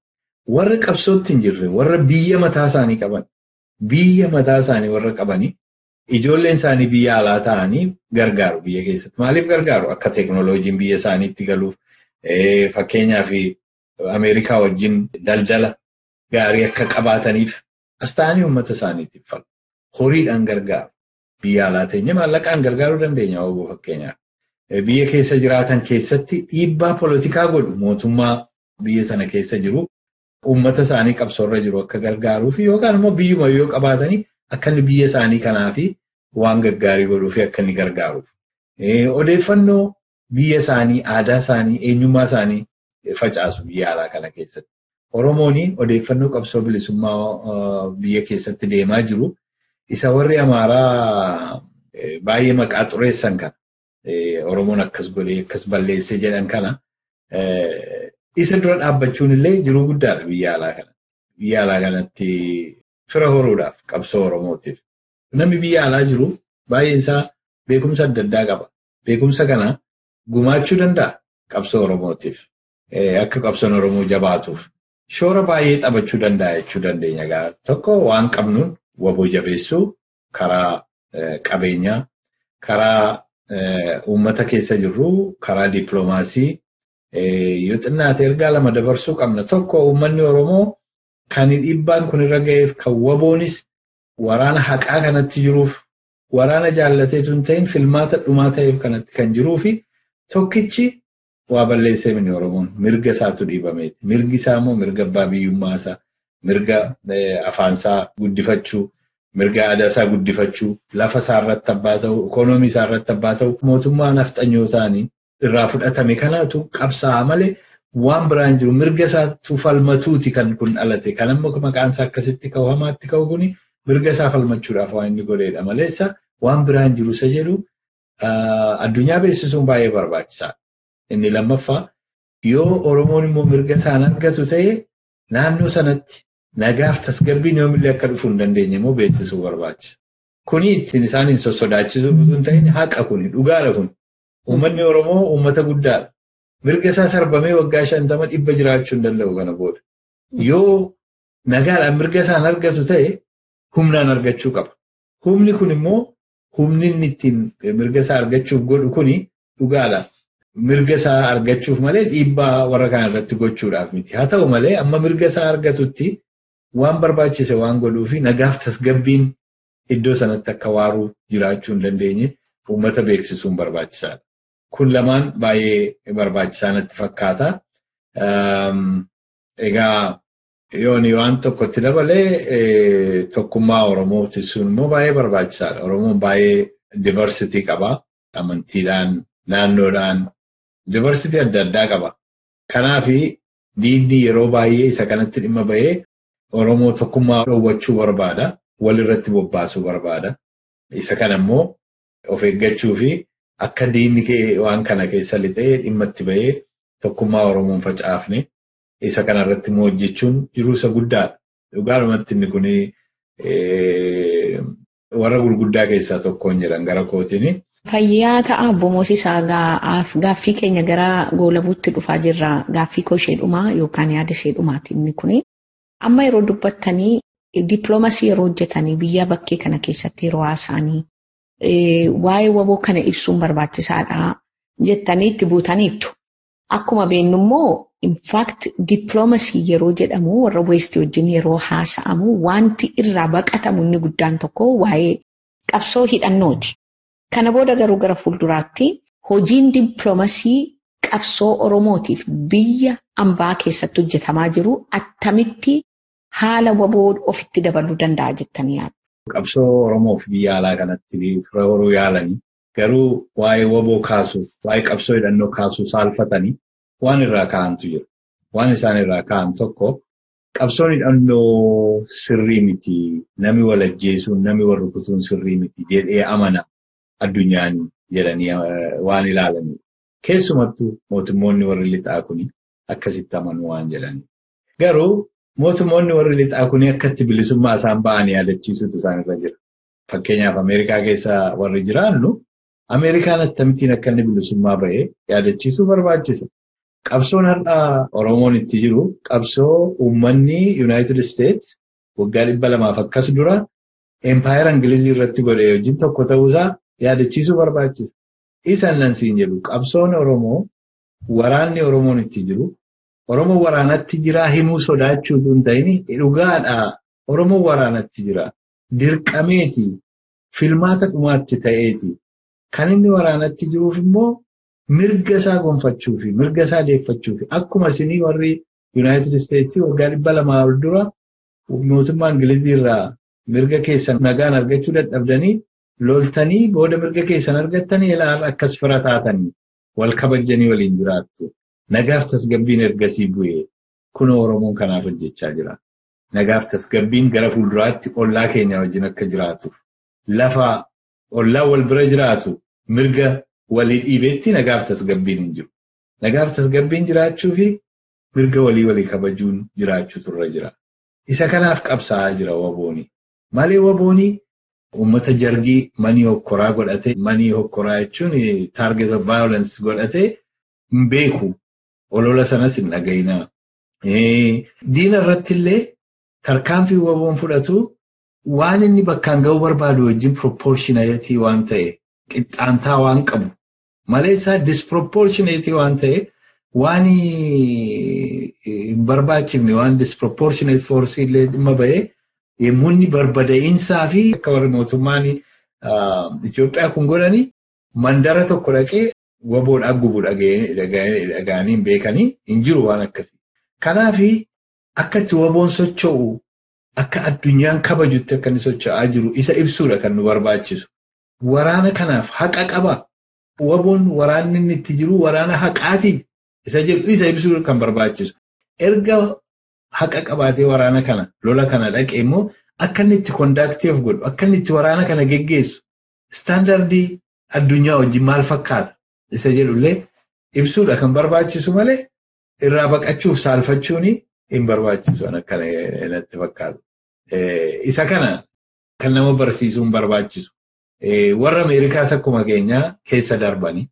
Warri qabsootti hin jirre warra biyya mataa isaanii qaban biyya mataa isaanii warra qabanii ijoolleen isaanii biyya alaa ta'anii gargaaru biyya keessatti. Maaliif gargaaru? Akka teeknooloojiin biyya isaaniitti galuuf fakkeenyaaf Ameerikaa wajjin daldala gaarii akka qabaataniif as ta'anii uummata isaaniitiif falu. Horiidhaan gargaaru. Biyya alaa teenye maallaqaan gargaaruu dandeenya obbo fakkeenyaaf. Biyya keessa jiraatan keessatti dhiibbaa poolitikaa godhu mootummaa biyya sana keessa jiru uummata isaanii qabsoorra jiru akka gargaaruu fi yookaan immoo biyyuma yoo qabaatanii akka biyya isaanii kanaa fi waan gaggaarii godhuu fi akka inni gargaaruuf. Odeeffannoo biyya isaanii, aadaa isaanii, eenyummaa isaanii facaasu biyya alaa kana keessatti. Oromoon odeeffannoo qabsoo bilisummaa biyya keessatti deemaa jiru. Isa warri Amaaraa baay'ee maqaa xureessan kana. Oromoon akkas godhee akkas balleessee jedhan kana. Isa dura dhaabbachuun illee jiruu guddaadha biyya alaa kanatti. Biyya alaa kanatti fira horuudhaaf qabsoo Oromootiif. Namni biyya alaa jiru baay'een isaa beekumsa adda addaa qaba. Beekumsa kana gumaachuu danda'a qabsoo Oromootiif. Akka qabsoon Oromoo jabaatuuf. Shoora baay'ee taphachuu danda'a jechuu dandeenya. Tokko waan qabnuun waboo jabeessuu karaa qabeenyaa, karaa uummata keessa jirru, karaa dippiloomaasii yoo xinnaate ergaa lama dabarsuu qabna. Tokko uummanni Oromoo kan dhiibbaan kun irra ga'eef kan waboonis waraana haqaa kanatti jiruuf waraana jaallateetu hin ta'in filmaata dhumaa ta'eef kanatti kan jiruu fi tokkichi waa balleessee mini Oromoon mirga isaatu dhiibameeti. Mirgi isaa immoo mirga abbaa biyyummaa isaa, mirga afaan isaa guddifachuu, mirga aadaa isaa guddifachuu, lafa isaa irratti abbaa ta'u, ikoonoomii isaa irratti abbaa ta'u, mootummaa nafxanyoo ta'anii irraa fudhatame kanaatu qabsaa'aa malee waan biraan jiru mirga isaatu falmatuuti kan kun dhalate. Kan ammoo maqaan isaa akkasitti ka'u hamaatti ka'u kuni mirga isaa falmachuudhaaf waan inni godheedha maleessa waan biraan jiru isa jedhu addunyaa beeksisuun baay'ee barbaachisaadha. Inni lammaffaa yoo Oromoon immoo mirga isaan argatu ta'e naannoo sanatti nagaaf tasgabbiin yoomillee akka dhufuu hin dandeenye immoo beeksisuu barbaachisa. Kuni ittiin isaan hin sossodaachisu osoo hin ta'in haqa kuni dhugaadha kun. Uummanni Oromoo uummata guddaadha. Mirga isaa sarbamee waggaa shantama dhibba jiraachuu hin danda'u kana booda. Yoo nagaadhaan mirga isaan argatu ta'e humnaan argachuu qaba. Humni kun immoo humni ittiin mirga isaa argachuuf godhu kuni dhugaadha. Mirga isaa argachuuf malee dhiibbaa warra kana irratti gochuudhaaf miti. Haa ta'u malee amma mirga isaa argatutti waan barbaachise waan godhuu fi nagaaf tasgabbiin iddoo sanatti akka waaruu jiraachuu hin dandeenye uummata beeksisuun barbaachisaadha. Kun lamaan baay'ee barbaachisaa natti fakkaata. Egaa yooni waan tokkotti dabalee tokkummaa Oromoo tisuun immoo baay'ee barbaachisaadha. Oromoon baay'ee diversitii qaba. Amantiidhaan, naannoodhaan diversitii adda addaa qaba. Kanaaf diinni yeroo baay'ee isa kanatti dhimma bahee Oromoo tokkummaa dhoowwachuu barbaada. Walirratti bobbaasuu barbaada. Isa kana immoo of eeggachuu fi akka diinni waan kana keessa lixee dhimma itti bahee tokkummaa Oromoon facaafne isa kanarratti immoo hojjechuun jiruu isa guddaadha. Dhugaadhumatti inni kun warra gurguddaa keessaa tokkoon jedhan gara kootiin. Fayyaa ta'a obbo Moosisaa gaaffii keenya gara goolabuutti dhufaa jirra. Gaaffii koo ishee dhumaa yookaan yaada ishee dhumaati inni kuni. Amma yeroo dubbattanii dippiloomasii yeroo hojjetanii biyya bakkee kana keessatti yeroo haasa'anii waa'ee waboo kana ibsuun barbaachisaadha jettanii itti buutaniittu. Akkuma beennu immoo infaakt dippiloomasii yeroo jedhamu warra weestii wajjin yeroo haasa'amu wanti irraa baqatamu inni guddaan tokko waa'ee qabsoo hidhannooti. Kana booda garuu gara fuulduraatti hojiin dippiloomasii qabsoo Oromootiif biyya ambaa keessatti hojjetamaa jiru attamitti haala waboo ofitti dabaluu danda'a jettanii yaadu. Qabsoo Oromoof biyya alaa kanatti fira horuu yaalanii garuu waa'ee waboo kaasuuf waa'ee qabsoo hidhannoo kaasuu saalfatanii waan irraa ka'antu jira. Waan isaan irraa ka'an tokko qabsoon hidhannoo sirrii miti nami wal ajjeesuun nami wal rukutuun sirrii miti jedhee amana addunyaan jedhanii waan ilaalanii. Keessumattuu mootummoonni warri lixaa kuni akkasitti amanu waan jedhanii. Garuu mootummoonni warri lixaa kuni akkatti bilisummaa isaan ba'anii yaadachiisutu isaan irra jira. Fakkeenyaaf Ameerikaa keessa warri jiraannu Ameerikaan akkamittiin akka inni bilisummaa ba'ee yaadachiisuu barbaachisa. Qabsoon har'aa Oromoon itti jiru qabsoo uummanni Yuunaayitid Isteets waggaa dhibba lamaaf akkas dura empaayera Ingilizii irratti godhee wajjin tokko ta'uusaa yaadachiisuu barbaachisa. Isan nan siin jedhu qabsoon Oromoo waraanni Oromoon itti jiru Oromoo waraanatti jiraa himuu sodaachuutu hin ta'in dhugaadhaa Oromoo waraanatti jira. Dirqameeti filmaata dhumaatti ta'eeti. Kan inni waraanatti jiruuf immoo mirga isaa gonfachuu fi mirga isaa deeffachuu fi akkuma isinii warri Yuunaayitid Isteetsii waggaa dhibba lamaa ol dura mootummaa Ingilizii irraa mirga keessan nagaan argachuu dadhabdanii loltanii booda mirga keessan argattanii ilaala akkas fira taatanii wal kabajanii waliin jiraattu. Nagaaf tasgabbiin ergasii bu'ee kun Oromoon kanaaf hojjechaa jira. Nagaaf tasgabbiin gara fuulduraatti ollaa keenya wajjin akka jiraatuuf lafa ollaa wal bira jiraatu mirga walii dhiibeetti nagaaf tasgabbiin hin jiru. Nagaaf tasgabbiin jiraachuu fi mirga walii walii kabajuun jiraachuutu irra jira. Isa kanaaf qabsaa'aa jira wabooni. Malee wabooni uummata jargii manii hokkoraa godhate manii hokkoraa jechuun target of violence godhate hin beeku. Olola sanas hin dhagayinaa. Diina irratti illee tarkaanfii waboon fudhatu waan inni bakkaan ga'uu barbaadu wajjin proportionality waan ta'e qixxaantaa waan qabu. Malee isaa disproportionality waan ta'e waan hin barbaachifne waan disproportionate force illee dhimma ba'ee yommuu inni barbada'iinsaa fi akka warri mootummaan Itoophiyaa kun godhani mandara tokko dhaqee waboodhaa gubu dhaga'anii hin beekanii hin jiru waan akkasii. Kanaafi akka itti waboon socho'u akka addunyaan kabajutti akka inni socho'aa jiru isa ibsuudha kan nu barbaachisu. Waraana kanaaf haqa qaba. Waboon waraanni inni itti jiru waraana haqaati. Isa jedhu isa ibsuu kan barbaachisu. Erga haqa qabaatee waraana kana lola kana dhaqe immoo akka inni itti kondaaktiif godhu akka inni itti waraana kana geggeessu istaandardii addunyaa wajjin maal fakkaata isa jedhullee ibsuudha kan barbaachisu malee irraa baqachuuf saalfachuun hin barbaachisu akka natti fakkaatu. Isa kana kan nama barsiisuu hin barbaachisu. Warra Ameerikaas akkuma keenyaa keessa darbanii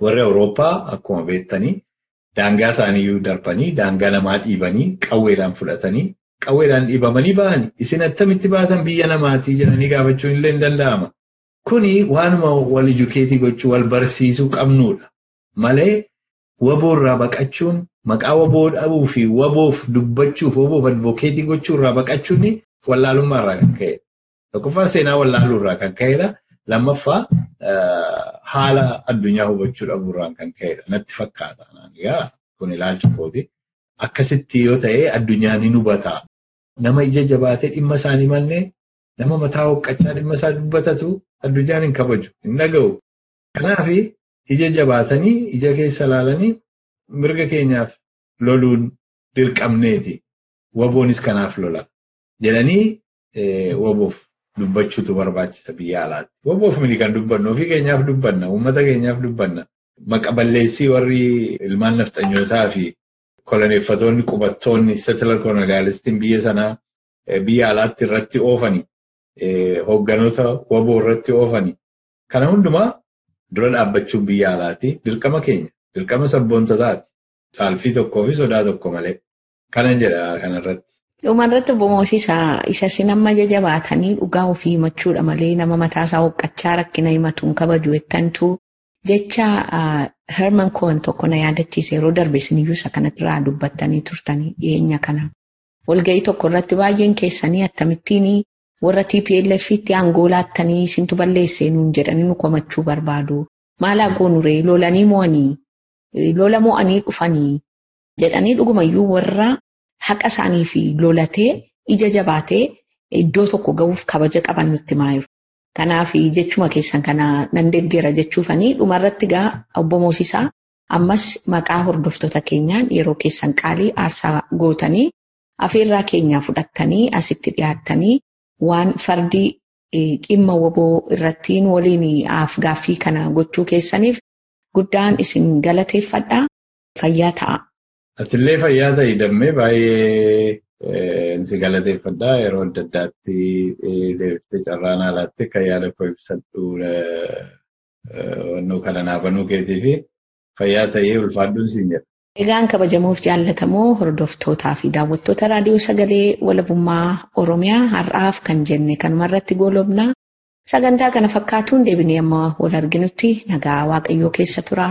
warra Awurooppaa akkuma beektanii daangaa isaaniiyyuu darbanii daangaa namaa dhiibanii qawweedhaan fudhatanii qawweedhaan dhiibamanii ba'anii isin attamitti baatan biyya namaatii jedhanii gaafachuun illee hin danda'ama. Kuni waanuma wal ijukeetii gochuu wal barsiisuu qabnuudha. Malee waboo irraa baqachuun maqaa waboo dhabuu fi waboof dubbachuuf waboof advokeetii gochuu irraa baqachuun wallaalummaa irraa kan ka'edha. Tokkoffaa seenaa wallaaluu irraa kan ka'edha. Lammaffaa haala addunyaa hubachuu dhabuu irraa kan ka'edha. Natti fakkaata. Egaa kun ilaalcha kooti. Akkasitti yoo ta'e addunyaan hin hubata. Nama ija jabaatee dhimma isaanii mallee nama mataa hoqqachaa dhimma isaa dubbatatu addunyaan hin kabaju, hin dhaga'u. Kanaaf ija jabaatanii ija keessa ilaalanii mirga keenyaaf loluun dirqamneeti. Waboonis kanaaf lola. Jedhanii waboof dubbachuutu barbaachisa biyya alaatti. Waboof miti kan dubbannu ofii keenyaaf dubbanna, uummata keenyaaf dubbanna. maqa balleessii warri ilmaan nafxanyootaa fi koloneeffatoonni qubattoonni seetilar koloniyaalistiin biyya sanaa biyya alaatti irratti oofanii hoogganoota waboo irratti oofanii kana hundumaa dura dhaabbachuun biyya alaati dirqama keenya dirqama sabboontotaati saalfii tokkoo fi sodaa tokko malee kanan jedha kanarratti. Dhumarratti obbo Moosisaa isa sin amma jabaatanii dhugaa ofii himachuudha malee nama mataasaa hoqqachaa rakkina himatuun kabaju jettantu jecha Herman Cohen tokko na yaadachiise yeroo darbe siniyyuu isa kanarraa dubbattanii turtanii dhiyeenya kana. Walga'ii tokko irratti baay'een keessanii akkamittiin warra TPLFitti aangoo laattanii isintu balleessee nuun jedhanii nu komachuu barbaadu. Maalaa goonuree lolanii mo'anii lola mo'anii dhufanii jedhanii dhugumayyuu warra haqa isaanii fi lolatee ija jabaatee iddoo tokko ga'uuf kabaja qaban nutti maayiru. Kanaaf jechuma keessan kana nan deeggera jechuufanii dhumarratti gaa obbo Moosisaa ammas maqaa hordoftoota keenyaan yeroo keessan qaalii aarsaa gootanii afeerraa keenyaa fudhattanii asitti dhiyaattanii waan fardii dhimma waboo irrattiin waliin gaaffii kana gochuu keessaniif guddaan isin galateeffadha. Fayyaa ta'a. Atillee fayyaa ta'e dammee baay'ee si galateeffadha. Yeroo adda addaatti deebiftee carraan alaatti kan yaada koo ibsadhu wannoo kana naafanuu keetii fi fayyaa ta'ee ulfaadhuun siin jedha. Egaan kabajamuuf jaallatamoo hordoftootaa fi daawwattoota raadiyoo sagalee walabummaa Oromiyaa har'aaf kan jenne kanumarratti goolobna. Sagantaa kana fakkaatuun deebinee amma wal arginutti nagaa Waaqayyoo keessa tura.